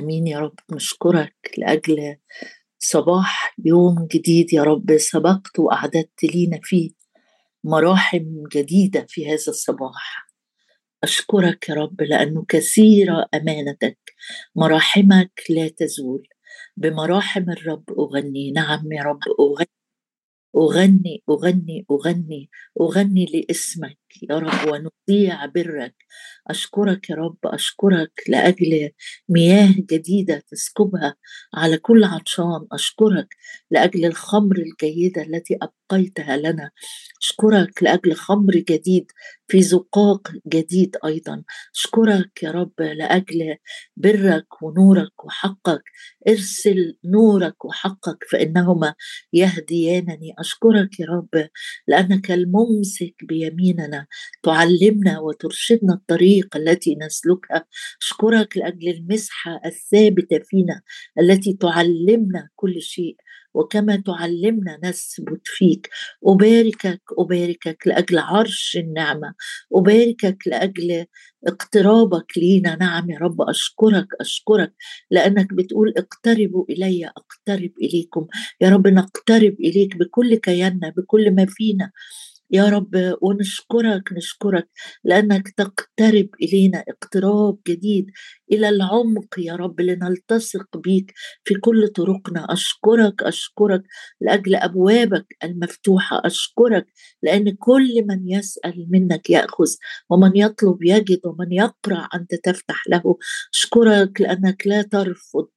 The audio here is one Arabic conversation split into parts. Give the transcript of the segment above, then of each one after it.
آمين يا رب نشكرك لأجل صباح يوم جديد يا رب سبقت وأعددت لينا فيه مراحم جديدة في هذا الصباح. أشكرك يا رب لأنه كثيره أمانتك مراحمك لا تزول. بمراحم الرب أغني نعم يا رب أغني أغني أغني أغني أغني لاسمك. يا رب ونطيع برك. أشكرك يا رب أشكرك لأجل مياه جديدة تسكبها على كل عطشان. أشكرك لأجل الخمر الجيدة التي أبقيتها لنا. أشكرك لأجل خمر جديد في زقاق جديد أيضا. أشكرك يا رب لأجل برك ونورك وحقك. ارسل نورك وحقك فإنهما يهديانني. أشكرك يا رب لأنك الممسك بيميننا. تعلمنا وترشدنا الطريق التي نسلكها. أشكرك لأجل المسحة الثابتة فينا التي تعلمنا كل شيء وكما تعلمنا نثبت فيك. أباركك أباركك لأجل عرش النعمة. أباركك لأجل اقترابك لينا نعم يا رب. أشكرك أشكرك لأنك بتقول اقتربوا إلي أقترب إليكم. يا رب نقترب إليك بكل كياننا بكل ما فينا. يا رب ونشكرك نشكرك لأنك تقترب إلينا اقتراب جديد. إلى العمق يا رب لنلتصق بيك في كل طرقنا. أشكرك أشكرك لأجل أبوابك المفتوحة. أشكرك لأن كل من يسأل منك يأخذ ومن يطلب يجد ومن يقرع أنت تفتح له. أشكرك لأنك لا ترفض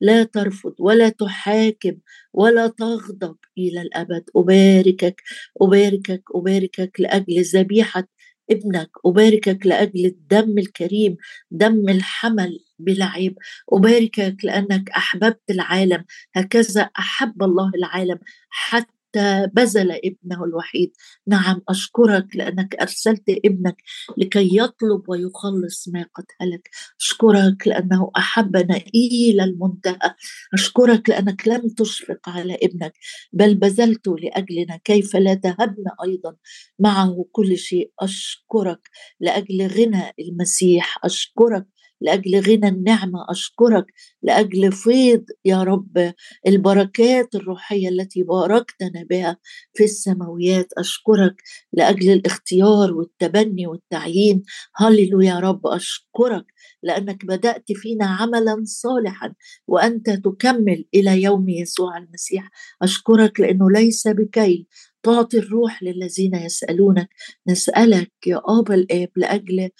لا ترفض ولا تحاكم ولا تغضب إلى الأبد. أباركك أباركك أباركك لأجل ذبيحة ابنك أباركك لأجل الدم الكريم دم الحمل بلا عيب أباركك لأنك أحببت العالم هكذا أحب الله العالم حتى حتى بذل ابنه الوحيد. نعم أشكرك لأنك أرسلت ابنك لكي يطلب ويخلص ما قد هلك. أشكرك لأنه أحبنا إلى المنتهى. أشكرك لأنك لم تشفق على ابنك بل بذلت لأجلنا كيف لا تهبنا أيضا معه كل شيء. أشكرك لأجل غنى المسيح. أشكرك لأجل غنى النعمة أشكرك لأجل فيض يا رب البركات الروحية التي باركتنا بها في السماويات. أشكرك لأجل الاختيار والتبني والتعيين. هللو يا رب أشكرك لأنك بدأت فينا عملا صالحا وأنت تكمل إلى يوم يسوع المسيح. أشكرك لأنه ليس بكي تعطي الروح للذين يسألونك. نسألك يا ابا الآب لأجل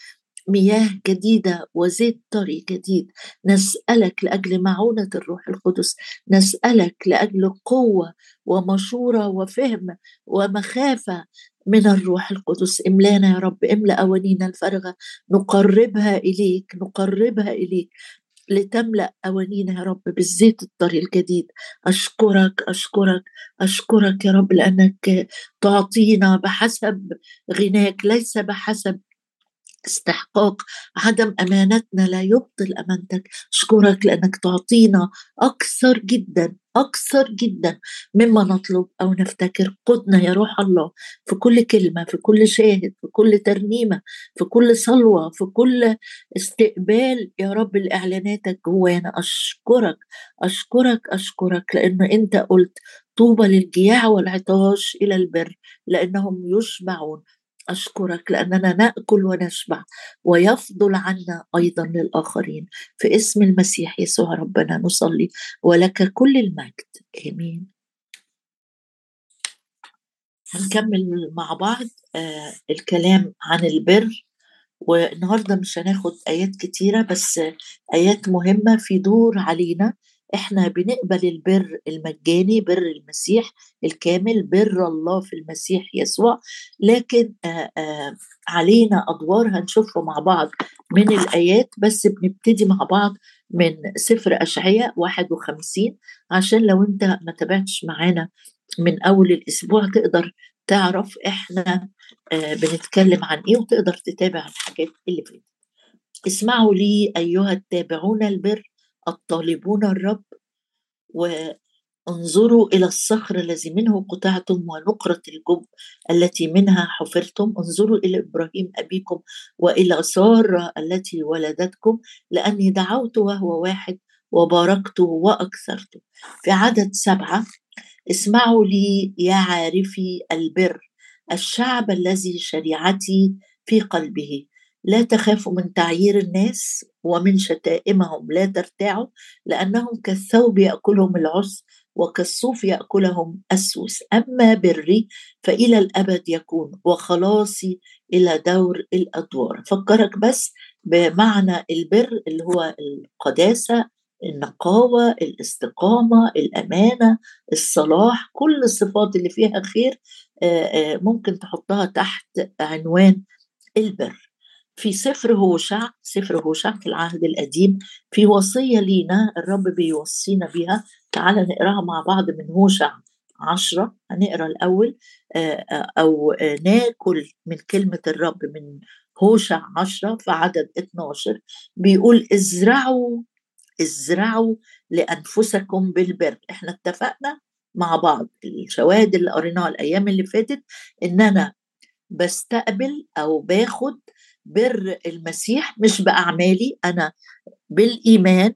مياه جديدة وزيت طري جديد. نسألك لأجل معونة الروح القدس. نسألك لأجل قوة ومشورة وفهم ومخافة من الروح القدس. املانا يا رب املأ أوانينا الفارغة. نقربها إليك نقربها إليك. لتملأ أوانينا يا رب بالزيت الطري الجديد. أشكرك أشكرك أشكرك يا رب لأنك تعطينا بحسب غناك ليس بحسب استحقاق عدم أمانتنا لا يبطل أمانتك. اشكرك لأنك تعطينا أكثر جدا أكثر جدا مما نطلب أو نفتكر. قدنا يا روح الله في كل كلمة في كل شاهد في كل ترنيمة في كل صلوة في كل استقبال. يا رب لإعلاناتك جوانا. أشكرك أشكرك أشكرك لأن أنت قلت طوبى للجياع والعطاش إلى البر لأنهم يشبعون. أشكرك لأننا نأكل ونشبع ويفضل عنا أيضا للآخرين. في اسم المسيح يسوع ربنا نصلي ولك كل المجد. آمين. هنكمل مع بعض آه الكلام عن البر. والنهاردة مش هناخد آيات كتيرة بس آيات مهمة في دور علينا. إحنا بنقبل البر المجاني بر المسيح الكامل بر الله في المسيح يسوع. لكن آآ آآ علينا أدوار هنشوفها مع بعض من الآيات بس بنبتدي مع بعض من سفر أشعياء 51 عشان لو أنت ما تابعتش معانا من أول الأسبوع تقدر تعرف إحنا بنتكلم عن إيه وتقدر تتابع الحاجات اللي فاتت. اسمعوا لي أيها التابعون البر. الطالبون الرب انظروا إلى الصخر الذي منه قطعتم ونقرة الجب التي منها حفرتم. انظروا إلى إبراهيم أبيكم وإلى سارة التي ولدتكم لأني دعوت وهو واحد وباركت وأكثرت في عدد سبعة اسمعوا لي يا عارفي البر الشعب الذي شريعتي في قلبه. لا تخافوا من تعيير الناس ومن شتائمهم لا ترتاعوا لأنهم كالثوب يأكلهم العس وكالصوف يأكلهم أسوس. أما بري فإلى الأبد يكون وخلاصي إلى دور الأدوار. فكرك بس بمعنى البر اللي هو القداسة النقاوة الاستقامة الأمانة الصلاح كل الصفات اللي فيها خير ممكن تحطها تحت عنوان البر. في سفر هوشع سفر هوشع في العهد القديم في وصية لينا الرب بيوصينا بها تعال نقراها مع بعض من هوشع عشرة هنقرأ الأول أو ناكل من كلمة الرب من هوشع عشرة في عدد 12 بيقول ازرعوا ازرعوا لأنفسكم بالبر. إحنا اتفقنا مع بعض الشواهد اللي قريناها الأيام اللي فاتت إن أنا بستقبل أو باخد بر المسيح مش بأعمالي أنا بالإيمان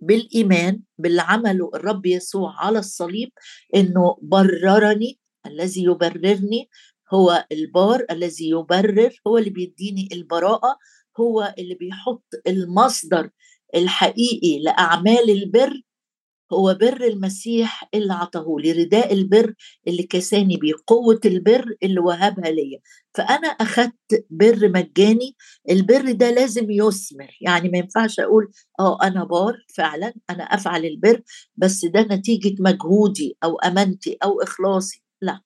بالإيمان باللي عمله الرب يسوع على الصليب إنه بررني الذي يبررني هو البار الذي يبرر هو اللي بيديني البراءة هو اللي بيحط المصدر الحقيقي لأعمال البر هو بر المسيح اللي عطاه لي رداء البر اللي كساني بيه قوة البر اللي وهبها ليا. فأنا أخدت بر مجاني البر ده لازم يثمر. يعني ما ينفعش أقول آه أنا بار فعلا أنا أفعل البر بس ده نتيجة مجهودي أو أمانتي أو إخلاصي. لا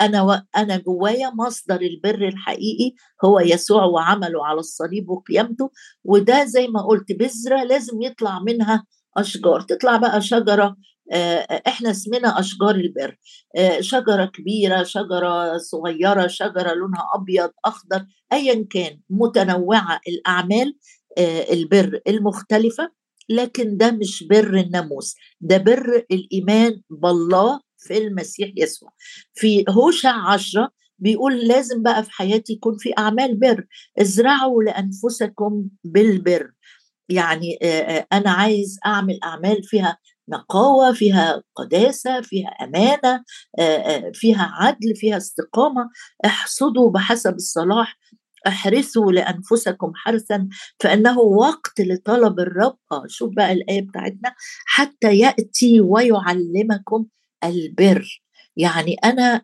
أنا و... أنا جوايا مصدر البر الحقيقي هو يسوع وعمله على الصليب وقيامته وده زي ما قلت بذرة لازم يطلع منها أشجار تطلع بقى شجرة إحنا اسمنا أشجار البر شجرة كبيرة شجرة صغيرة شجرة لونها أبيض أخضر ايا كان متنوعة الأعمال البر المختلفة لكن ده مش بر الناموس ده بر الإيمان بالله في المسيح يسوع. في هوشع عشرة بيقول لازم بقى في حياتي يكون في أعمال بر ازرعوا لأنفسكم بالبر. يعني أنا عايز أعمل أعمال فيها نقاوة فيها قداسة فيها أمانة فيها عدل فيها استقامة احصدوا بحسب الصلاح احرثوا لأنفسكم حرثا فإنه وقت لطلب الرب. آه شوف بقى الآية بتاعتنا حتى يأتي ويعلمكم البر. يعني أنا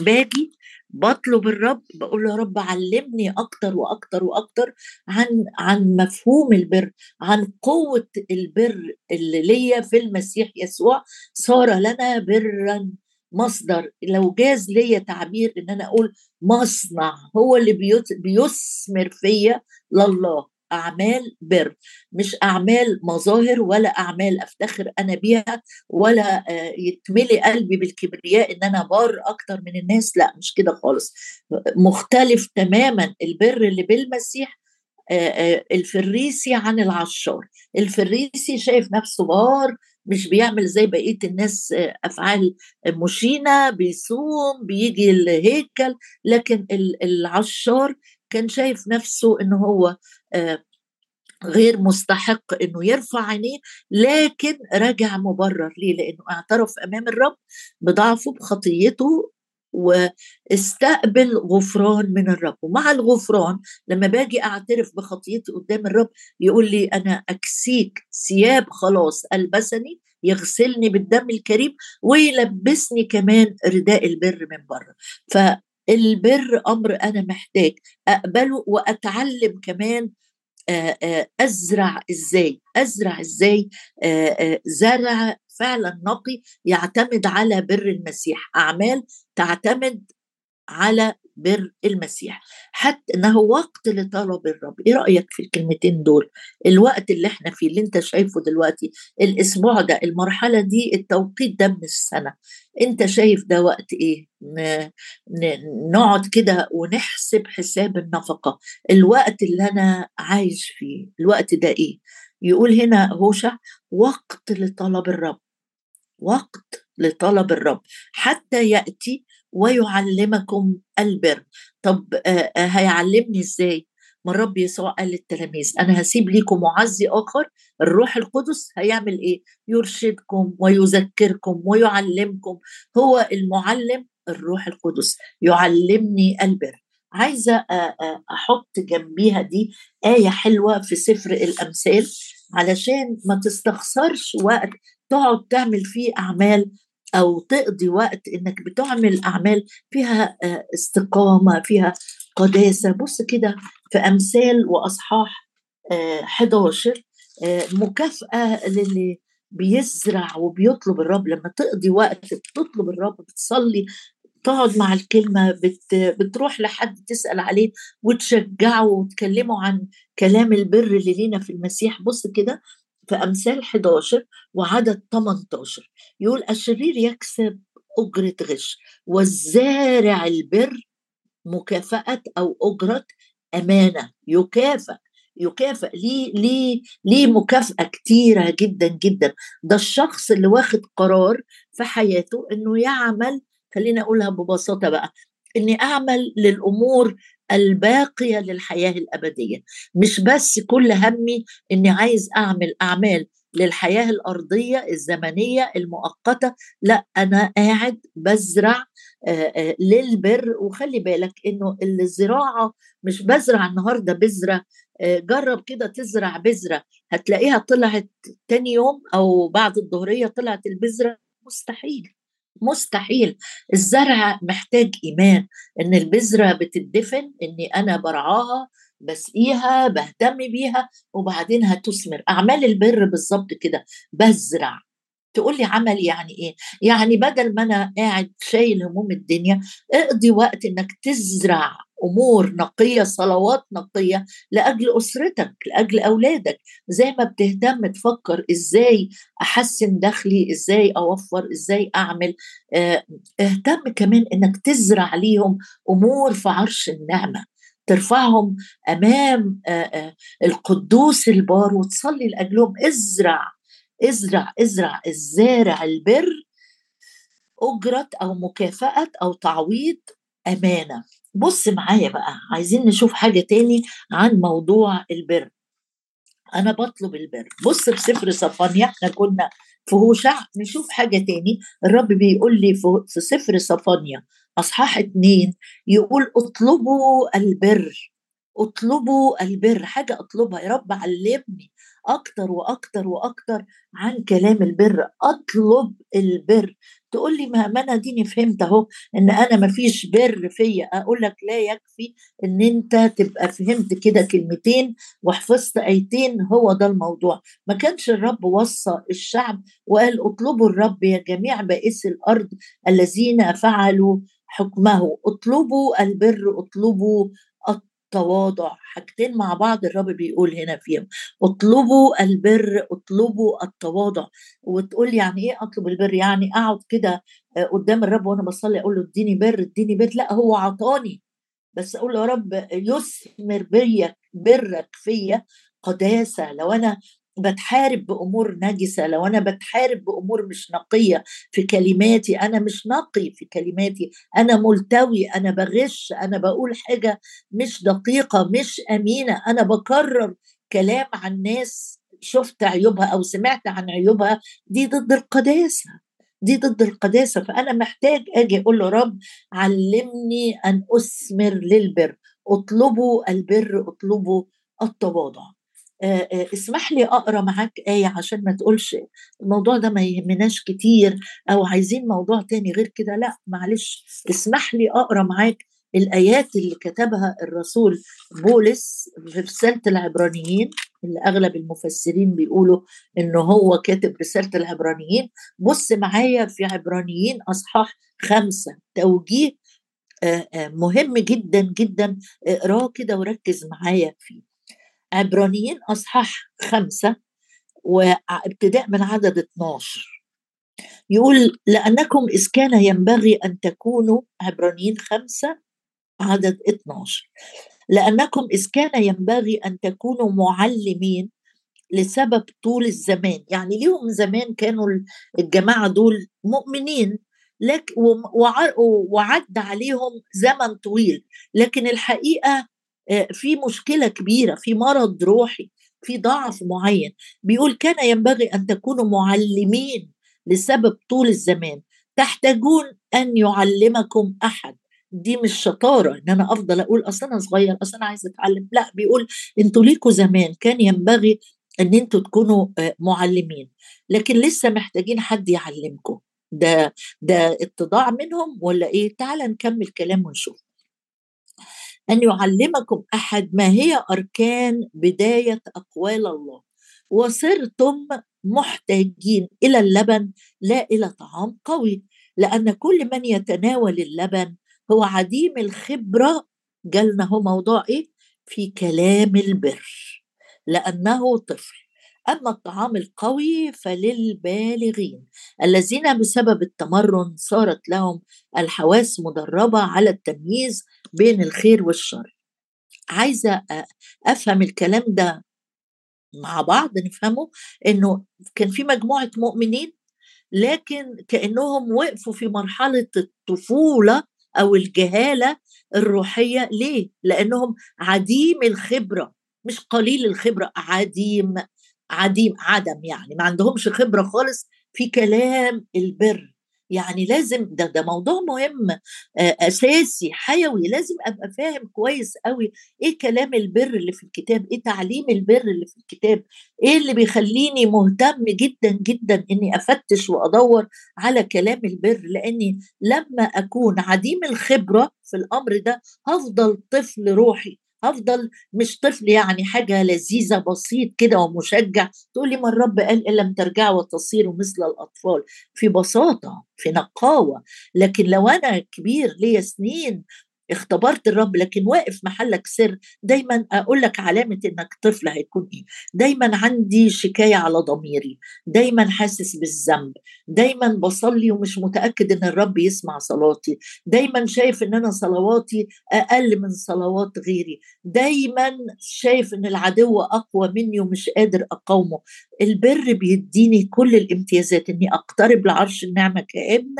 باجي بطلب الرب بقول له يا رب علمني أكتر وأكتر وأكتر عن عن مفهوم البر عن قوة البر اللي ليا في المسيح يسوع. صار لنا برا مصدر. لو جاز ليا تعبير إن أنا أقول مصنع هو اللي بيثمر فيا لله. أعمال بر مش أعمال مظاهر ولا أعمال أفتخر أنا بيها ولا يتملي قلبي بالكبرياء إن أنا بار أكتر من الناس لأ مش كده خالص. مختلف تماما البر اللي بالمسيح الفريسي عن العشار. الفريسي شايف نفسه بار مش بيعمل زي بقية الناس أفعال مشينة بيصوم بيجي الهيكل لكن العشار كان شايف نفسه إن هو غير مستحق إنه يرفع عينيه لكن رجع مبرر. ليه؟ لأنه اعترف أمام الرب بضعفه بخطيته واستقبل غفران من الرب. ومع الغفران لما باجي أعترف بخطيتي قدام الرب يقول لي أنا أكسيك ثياب خلاص ألبسني يغسلني بالدم الكريم ويلبسني كمان رداء البر من بره. فالبر أمر أنا محتاج أقبله وأتعلم كمان أزرع إزاي؟ أزرع إزاي؟ زرع فعلا نقي يعتمد على بر المسيح. أعمال تعتمد على بر المسيح حتى إنه وقت لطلب الرب. إيه رأيك في الكلمتين دول؟ الوقت اللي إحنا فيه اللي أنت شايفه دلوقتي الأسبوع ده المرحلة دي التوقيت ده من السنة. أنت شايف ده وقت إيه. نقعد كده ونحسب حساب النفقة. الوقت اللي أنا عايش فيه الوقت ده إيه؟ يقول هنا هوشع وقت لطلب الرب. وقت لطلب الرب. حتى يأتي ويعلمكم البر. طب آه، آه، هيعلمني إزاي؟ ما الرب يسوع قال للتلاميذ أنا هسيب لكم معزي آخر الروح القدس هيعمل إيه؟ يرشدكم ويذكركم ويعلمكم. هو المعلم الروح القدس يعلمني البر. عايزة أحط جنبيها دي آية حلوة في سفر الأمثال علشان ما تستخسرش وقت تقعد تعمل فيه أعمال أو تقضي وقت إنك بتعمل أعمال فيها استقامة فيها قداسة. بص كده في أمثال وأصحاح 11 مكافأة للي بيزرع وبيطلب الرب. لما تقضي وقت بتطلب الرب بتصلي تقعد مع الكلمة بت بتروح لحد تسأل عليه وتشجعه وتكلمه عن كلام البر اللي لينا في المسيح. بص كده في أمثال 11 وعدد 18 يقول الشرير يكسب أجرة غش والزارع البر مكافأة أو أجرة أمانة. يكافئ يكافئ ليه ليه ليه مكافأة كتيرة جدا جدا. ده الشخص اللي واخد قرار في حياته إنه يعمل خليني أقولها ببساطة بقى إني أعمل للأمور الباقية للحياة الأبدية. مش بس كل همي إني عايز أعمل أعمال للحياة الأرضية الزمنية المؤقتة. لا أنا قاعد بزرع للبر. وخلي بالك إنه الزراعة مش بزرع النهارده بذره جرب كده تزرع بذره هتلاقيها طلعت تاني يوم أو بعد الظهرية طلعت البذره مستحيل. مستحيل. الزرع محتاج إيمان إن البذرة بتدفن إني أنا برعاها بسقيها بهتم بيها وبعدين هتثمر. أعمال البر بالظبط كده. بزرع. تقول لي عمل يعني إيه؟ يعني بدل ما أنا قاعد شايل هموم الدنيا اقضي وقت إنك تزرع. أمور نقية صلوات نقية لأجل أسرتك لأجل أولادك. زي ما بتهتم تفكر إزاي أحسن دخلي إزاي أوفر إزاي أعمل. آه اهتم كمان إنك تزرع ليهم أمور في عرش النعمة. ترفعهم أمام آه آه القدوس البار وتصلي لأجلهم. ازرع ازرع ازرع الزارع البر أجرة أو مكافأة أو تعويض أمانة. بص معايا بقى عايزين نشوف حاجة تاني عن موضوع البر. أنا بطلب البر. بص في سفر صفانيا إحنا كنا في هوشع نشوف حاجة تاني. الرب بيقول لي في سفر صفانيا أصحاح اتنين يقول اطلبوا البر. اطلبوا البر. حاجة أطلبها. يا رب علمني أكتر وأكتر وأكتر عن كلام البر. أطلب البر. تقول لي ما أنا ديني فهمت أهو إن أنا ما فيش بر فيا أقول لك لا يكفي إن أنت تبقى فهمت كده كلمتين وحفظت آيتين هو ده الموضوع. ما كانش الرب وصى الشعب وقال اطلبوا الرب يا جميع بائس الأرض الذين فعلوا حكمه. اطلبوا البر اطلبوا التواضع حاجتين مع بعض الرب بيقول هنا فيهم. اطلبوا البر اطلبوا التواضع. وتقول يعني إيه أطلب البر؟ يعني أقعد كده آه، قدام الرب وأنا بصلي أقول له اديني بر اديني بر. لا هو عطاني. بس أقول له يا رب يثمر برك برك فيا قداسة. لو أنا بتحارب بأمور نجسة. لو أنا بتحارب بأمور مش نقية في كلماتي أنا مش نقي في كلماتي. أنا ملتوي أنا بغش أنا بقول حاجة مش دقيقة مش أمينة. أنا بكرر كلام عن ناس شفت عيوبها أو سمعت عن عيوبها. دي ضد القداسة دي ضد القداسة. فأنا محتاج آجي أقول له رب علمني أن أثمر للبر. اطلبوا البر اطلبوا التواضع. اسمح لي أقرأ معاك آية عشان ما تقولش الموضوع ده ما يهمناش كتير أو عايزين موضوع تاني غير كده لأ معلش اسمح لي أقرأ معاك الآيات اللي كتبها الرسول بولس في رسالة العبرانيين اللي أغلب المفسرين بيقولوا انه هو كاتب رسالة العبرانيين. بص معايا في عبرانيين أصحاح خمسة توجيه مهم جدا جدا اقراه كده وركز معايا فيه. عبرانيين أصحاح خمسة وابتداء من عدد 12 يقول لأنكم إذ كان ينبغي أن تكونوا عبرانيين خمسة عدد 12 لأنكم إذ كان ينبغي أن تكونوا معلمين لسبب طول الزمان. يعني ليهم زمان كانوا الجماعة دول مؤمنين لكن وعد عليهم زمن طويل. لكن الحقيقة في مشكلة كبيرة في مرض روحي في ضعف معين. بيقول كان ينبغي أن تكونوا معلمين لسبب طول الزمان. تحتاجون أن يعلمكم أحد. دي مش شطارة إن أنا أفضل أقول أصل أنا صغير أصل أنا عايز أتعلم. لأ بيقول أنتوا ليكوا زمان كان ينبغي إن أنتوا تكونوا آه، معلمين. لكن لسه محتاجين حد يعلمكم. ده ده اتضاع منهم ولا إيه؟ تعال نكمل كلام ونشوف. أن يعلمكم أحد ما هي أركان بداية أقوال الله. وصرتم محتاجين إلى اللبن لا إلى طعام قوي لأن كل من يتناول اللبن هو عديم الخبرة. جالنا هو موضوع إيه؟ في كلام البر لأنه طفل. اما الطعام القوي فللبالغين. الذين بسبب التمرن صارت لهم الحواس مدربة على التمييز بين الخير والشر. عايزة أفهم الكلام ده مع بعض نفهمه إنه كان في مجموعة مؤمنين لكن كأنهم وقفوا في مرحلة الطفولة أو الجهالة الروحية. ليه؟ لأنهم عديم الخبرة مش قليل الخبرة عديم عديم عدم يعني ما عندهمش خبرة خالص في كلام البر. يعني لازم ده ده موضوع مهم أساسي حيوي لازم أبقى فاهم كويس قوي إيه كلام البر اللي في الكتاب إيه تعليم البر اللي في الكتاب إيه اللي بيخليني مهتم جدا جدا إني أفتش وأدور على كلام البر. لأني لما أكون عديم الخبرة في الأمر ده هفضل طفل روحي. هفضل مش طفل يعني حاجة لذيذة بسيط كده ومشجع. تقول لي ما الرب قال إن لم ترجعوا وتصيروا مثل الأطفال. في بساطة في نقاوة. لكن لو أنا كبير ليا سنين اختبرت الرب لكن واقف محلك سر دايما أقول لك علامة إنك طفل هيكون إيه. دايما عندي شكاية على ضميري. دايما حاسس بالذنب. دايما بصلي ومش متأكد إن الرب يسمع صلاتي. دايما شايف إن أنا صلواتي أقل من صلوات غيري. دايما شايف إن العدو أقوى مني ومش قادر أقاومه. البر بيديني كل الامتيازات. إني أقترب لعرش النعمة كابن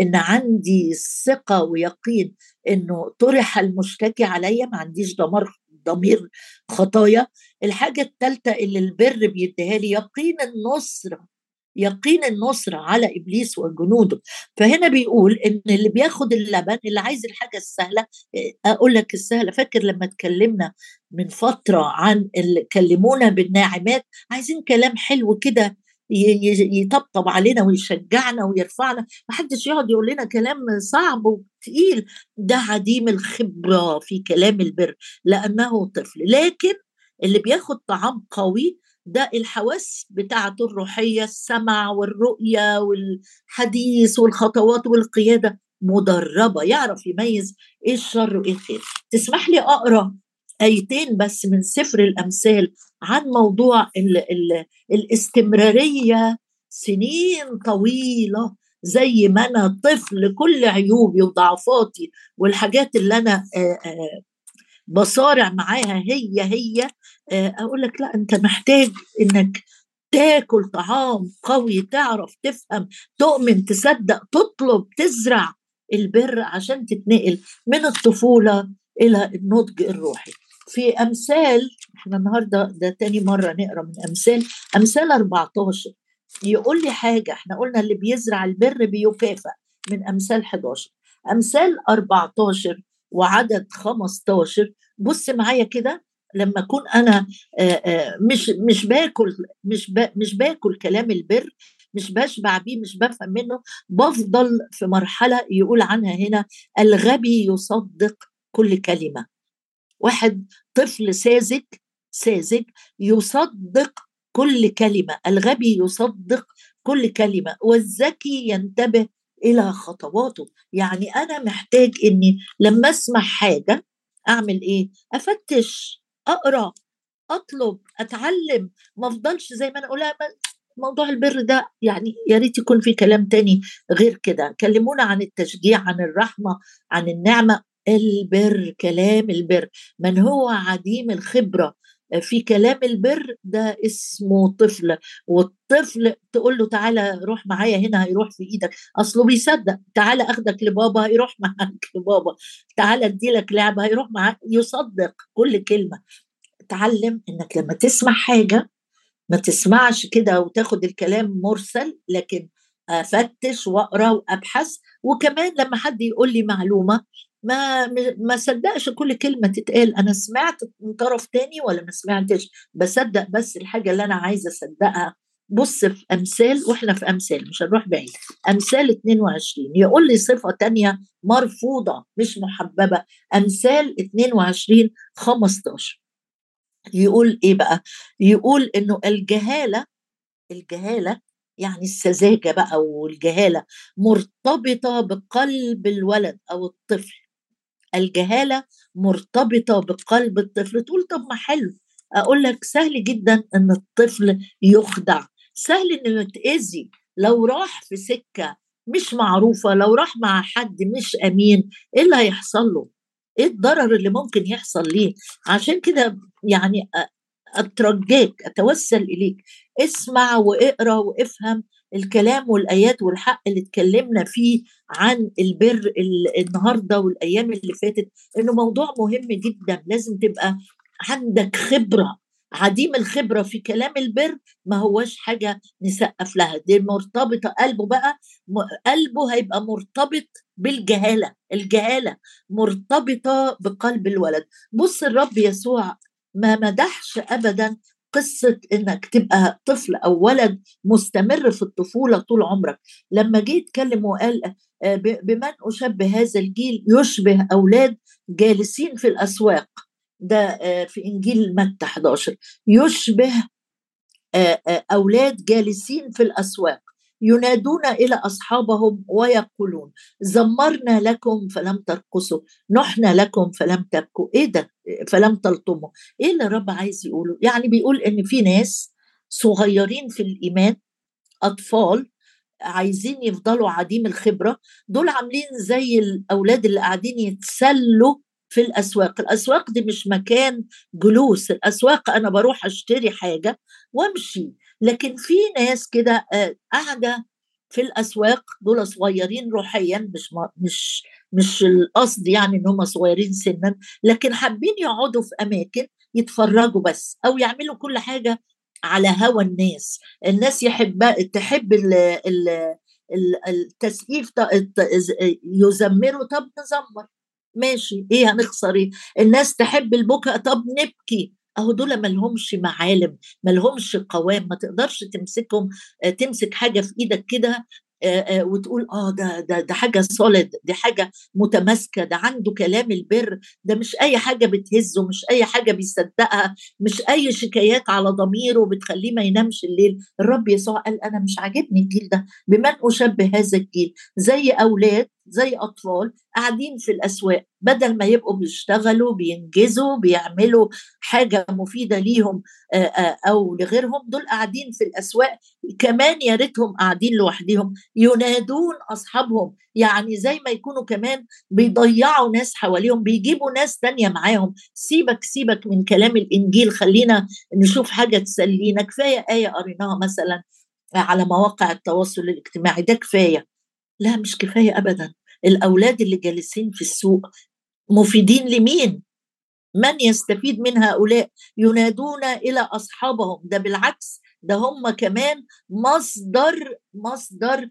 إن عندي ثقة ويقين إنه طرح المشتكي عليا ما عنديش ضمير ضمير خطايا. الحاجة الثالثه اللي البر بيديها لي يقين النصره يقين النصرة على إبليس وجنوده. فهنا بيقول إن اللي بياخد اللبن اللي عايز الحاجة السهلة أقول لك السهلة. فاكر لما اتكلمنا من فترة عن اللي كلمونا بالناعمات؟ عايزين كلام حلو كده يطبطب علينا ويشجعنا ويرفعنا. محدش يقعد يقول لنا كلام صعب وتقيل. ده عديم الخبرة في كلام البر لأنه طفل. لكن اللي بياخد طعام قوي ده الحواس بتاعته الروحية السمع والرؤية والحديث والخطوات والقيادة. مدربة يعرف يميز إيه الشر وإيه الخير. تسمح لي أقرأ آيتين بس من سفر الأمثال عن موضوع ال ال الاستمرارية سنين طويلة زي ما أنا طفل كل عيوبي وضعفاتي والحاجات اللي أنا بصارع معاها هي هي. أقول لك لا أنت محتاج إنك تاكل طعام قوي تعرف تفهم تؤمن تصدق تطلب تزرع البر عشان تتنقل من الطفولة إلى النضج الروحي. في أمثال إحنا النهارده ده تاني مرة نقرأ من أمثال أمثال 14 يقول لي حاجة إحنا قلنا اللي بيزرع البر بيكافئ من أمثال 11 أمثال 14 وعدد 15 بص معايا كده لما أكون أنا مش مش باكل مش مش باكل كلام البر مش بشبع بيه مش بفهم منه بفضل في مرحلة يقول عنها هنا الغبي يصدق كل كلمة. واحد طفل ساذج ساذج يصدق كل كلمة الغبي يصدق كل كلمة والذكي ينتبه إلى خطواته. يعني أنا محتاج إني لما أسمع حاجة أعمل إيه؟ أفتش أقرأ أطلب أتعلم. ما أفضلش زي ما أنا أقول موضوع البر ده يعني يا ريت يكون في كلام تاني غير كده. كلمونا عن التشجيع عن الرحمة عن النعمة. البر كلام البر. من هو عديم الخبرة؟ في كلام البر ده اسمه طفل والطفل تقول له تعالى روح معايا هنا هيروح في إيدك. اصله بيصدق تعالى اخدك لبابا هيروح معاك لبابا. تعالى ادي لك لعبة هيروح معاك يصدق كل كلمة. تعلم انك لما تسمع حاجة ما تسمعش كده وتاخد الكلام مرسل لكن افتش واقرأ وابحث. وكمان لما حد يقول لي معلومة ما ما صدقش كل كلمة تتقال. أنا سمعت من طرف تاني ولا ما سمعتش؟ بصدق بس الحاجة اللي أنا عايزة أصدقها. بص في أمثال وإحنا في أمثال مش هنروح بعيد. أمثال 22 يقول لي صفة تانية مرفوضة مش محببة. أمثال 22 15 يقول إيه بقى؟ يقول إنه الجهالة الجهالة يعني السذاجة بقى والجهالة مرتبطة بقلب الولد أو الطفل. الجهالة مرتبطة بقلب الطفل تقول طب ما حلو أقول لك سهل جدا إن الطفل يخدع سهل انه يتاذي لو راح في سكة مش معروفة لو راح مع حد مش أمين إيه اللي هيحصل له؟ إيه الضرر اللي ممكن يحصل ليه؟ عشان كده يعني اترجاك أتوسل إليك اسمع وإقرأ وافهم الكلام والآيات والحق اللي اتكلمنا فيه عن البر النهارده والأيام اللي فاتت إنه موضوع مهم جدا. لازم تبقى عندك خبرة عديم الخبرة في كلام البر ما هوش حاجة نسقف لها. دي مرتبطة قلبه بقى قلبه هيبقى مرتبط بالجهالة. الجهالة مرتبطة بقلب الولد. بص الرب يسوع ما مدحش ابدا قصة إنك تبقى طفل أو ولد مستمر في الطفولة طول عمرك. لما جه يتكلم وقال آه، بمن أشبه هذا الجيل يشبه أولاد جالسين في الأسواق. ده آه، في إنجيل متى 11 يشبه آه، أولاد جالسين في الأسواق. ينادون إلى أصحابهم ويقولون زمرنا لكم فلم ترقصوا نحنا لكم فلم تبكوا. إيه ده؟ فلم تلطموا إيه اللي الرب عايز يقوله؟ يعني بيقول إن في ناس صغيرين في الإيمان أطفال عايزين يفضلوا عديم الخبرة دول عاملين زي الأولاد اللي قاعدين يتسلوا في الأسواق. الأسواق دي مش مكان جلوس. الأسواق أنا بروح أشتري حاجة وأمشي. لكن في ناس كده آه، قاعدة في الأسواق دول صغيرين روحيا مش مش مش القصد يعني إن هم صغيرين سنا لكن حابين يقعدوا في أماكن يتفرجوا بس أو يعملوا كل حاجة على هوى الناس. الناس يحب تحب ال ال التسقيف يزمروا طب نزمر. ماشي إيه هنخسر إيه؟ الناس تحب البكاء طب نبكي. أهو دول ما لهمش معالم ما لهمش قوام ما تقدرش تمسكهم آه، تمسك حاجة في إيدك كده وتقول آه ده ده ده حاجة سوليد دي حاجة متماسكة ده عنده كلام البر ده مش أي حاجة بتهزه مش أي حاجة بيصدقها مش أي شكايات على ضميره بتخليه ما ينامش الليل. الرب يسوع قال أنا مش عاجبني الجيل ده بمن أشبه هذا الجيل؟ زي أولاد زي أطفال قاعدين في الأسواق بدل ما يبقوا بيشتغلوا بينجزوا بيعملوا حاجة مفيدة ليهم أو لغيرهم دول قاعدين في الأسواق. كمان يا ريتهم قاعدين لوحدهم ينادون أصحابهم. يعني زي ما يكونوا كمان بيضيعوا ناس حواليهم بيجيبوا ناس تانية معاهم. سيبك سيبك من كلام الإنجيل خلينا نشوف حاجة تسلينا. كفاية آية قريناها مثلا على مواقع التواصل الاجتماعي ده كفاية. لا مش كفاية ابدا. الأولاد اللي جالسين في السوق مفيدين لمين؟ من يستفيد من هؤلاء؟ ينادون إلى أصحابهم. ده بالعكس ده هم كمان مصدر مصدر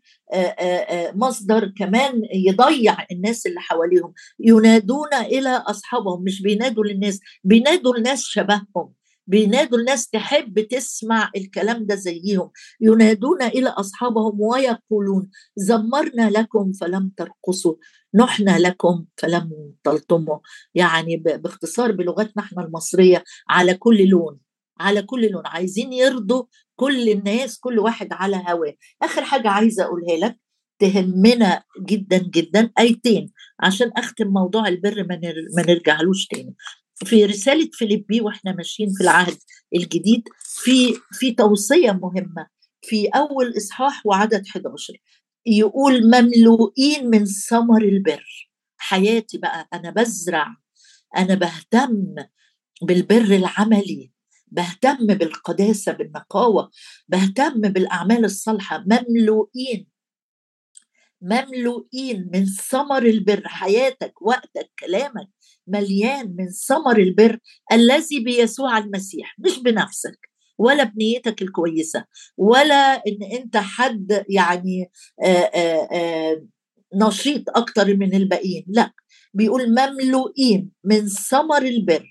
مصدر كمان يضيع الناس اللي حواليهم. ينادون إلى أصحابهم مش بينادوا للناس بينادوا لناس شبههم. بينادوا الناس تحب تسمع الكلام ده زيهم. ينادون إلى أصحابهم ويقولون زمرنا لكم فلم ترقصوا نحنا لكم فلم تلطموا. يعني باختصار بلغتنا إحنا المصرية على كل لون على كل لون. عايزين يرضوا كل الناس كل واحد على هواه. آخر حاجة عايزة أقولها لك تهمنا جدا جدا ايتين عشان أختم موضوع البر ما نرجعلوش تاني. في رسالة فيليبي وإحنا ماشيين في العهد الجديد في في توصية مهمة في أول إصحاح وعدد 11 يقول مملوئين من ثمر البر. حياتي بقى أنا بزرع أنا بهتم بالبر العملي بهتم بالقداسة بالنقاوة بهتم بالأعمال الصالحة. مملوئين مملوئين من ثمر البر حياتك وقتك كلامك مليان من ثمر البر الذي بيسوع المسيح مش بنفسك ولا بنيتك الكويسة ولا إن أنت حد يعني آآ آآ نشيط أكتر من الباقيين لأ بيقول مملوئين من ثمر البر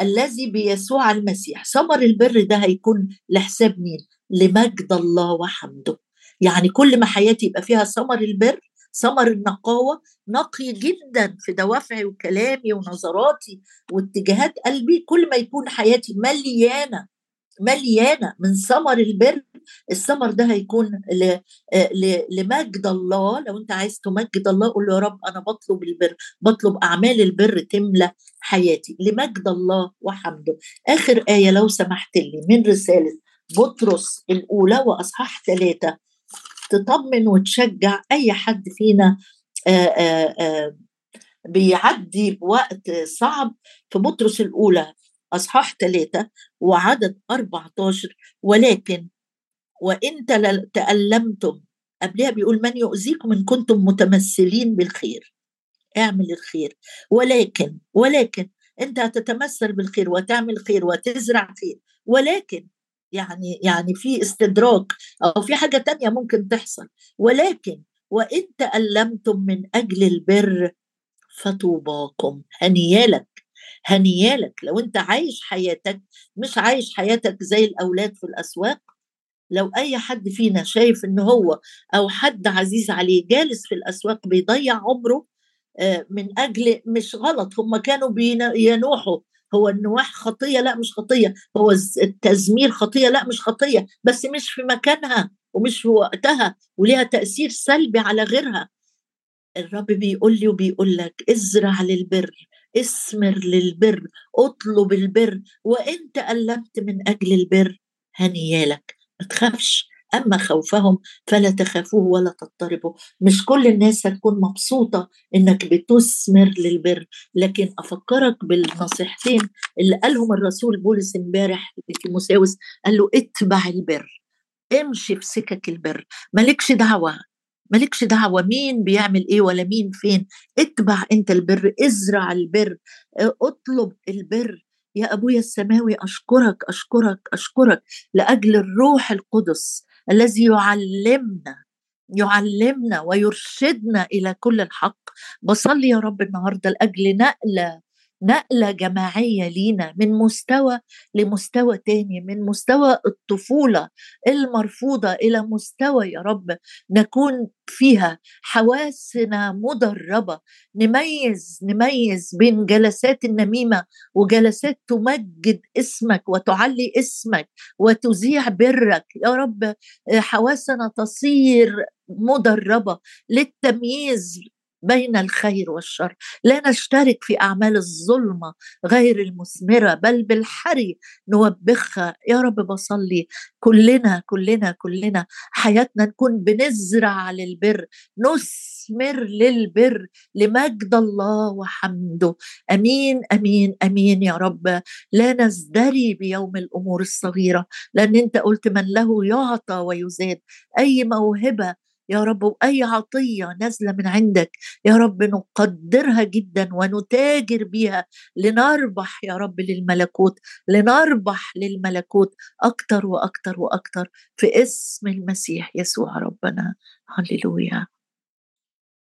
الذي بيسوع المسيح. ثمر البر ده هيكون لحساب مين؟ لمجد الله وحمده. يعني كل ما حياتي يبقى فيها ثمر البر ثمر النقاوة نقي جدا في دوافعي وكلامي ونظراتي واتجاهات قلبي كل ما يكون حياتي مليانة مليانة من ثمر البر الثمر ده هيكون لمجد الله. لو أنت عايز تمجد الله قول له يا رب أنا بطلب البر بطلب أعمال البر تملى حياتي لمجد الله وحمده. آخر آية لو سمحت لي من رسالة بطرس الأولى وأصحاح ثلاثة. تطمن وتشجع أي حد فينا بيعدي بوقت صعب في بطرس الأولى. أصحاح ثلاثة وعدد 14 ولكن وإن تألمتم. قبلها بيقول من يؤذيكم إن كنتم متمثلين بالخير. اعمل الخير. ولكن ولكن أنت هتتمثل بالخير وتعمل خير وتزرع خير. ولكن يعني يعني في استدراك أو في حاجة تانية ممكن تحصل. ولكن وإن تألمتم من أجل البر فطوباكم. هنيالك هنيالك. لو أنت عايش حياتك مش عايش حياتك زي الأولاد في الأسواق لو أي حد فينا شايف إن هو أو حد عزيز عليه جالس في الأسواق بيضيع عمره آه، من أجل مش غلط. هم كانوا بينوحوا هو النواح خطية؟ لا مش خطية. هو التزمير خطية؟ لا مش خطية. بس مش في مكانها ومش في وقتها وليها تأثير سلبي على غيرها. الرب بيقول لي وبيقول لك ازرع للبر اسمر للبر اطلب البر وإن تألمت من أجل البر هنيالك. ما تخافش. أما خوفهم فلا تخافوه ولا تضطربوا مش كل الناس هتكون مبسوطة إنك بتثمر للبر لكن أفكرك بالنصيحتين اللي قالهم الرسول بولس امبارح لتيموساوس قال له اتبع البر امشي في سكك البر. مالكش دعوة مالكش دعوة مين بيعمل إيه ولا مين فين. اتبع أنت البر ازرع البر اطلب البر. يا أبويا السماوي أشكرك أشكرك أشكرك لأجل الروح القدس. الذي يعلمنا يعلمنا ويرشدنا إلى كل الحق. بصلي يا رب النهارده لأجل نقلة نقلة جماعية لينا من مستوى لمستوى تاني من مستوى الطفولة المرفوضة إلى مستوى يا رب نكون فيها حواسنا مدربة نميز نميز بين جلسات النميمة وجلسات تمجد اسمك وتعلي اسمك وتذيع برك. يا رب حواسنا تصير مدربة للتمييز بين الخير والشر. لا نشترك في أعمال الظلمة غير المثمرة بل بالحري نوبخها. يا رب بصلي. كلنا كلنا كلنا حياتنا نكون بنزرع للبر. نثمر للبر لمجد الله وحمده. آمين آمين آمين يا رب. لا نزدري بيوم الأمور الصغيرة. لأن أنت قلت من له يعطى ويزاد أي موهبة يا رب وأي عطية نازلة من عندك يا رب نقدرها جدا ونتاجر بها لنربح يا رب للملكوت لنربح للملكوت أكتر وأكتر وأكتر في اسم المسيح يسوع ربنا. هللويا.